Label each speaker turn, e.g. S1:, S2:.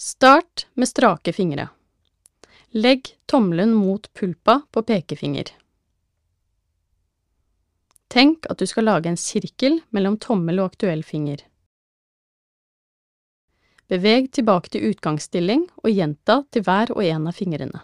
S1: Start med strake fingre. Legg tommelen mot pulpa på pekefinger. Tenk at du skal lage en sirkel mellom tommel og aktuell finger. Beveg tilbake til utgangsstilling og gjenta til hver og en av fingrene.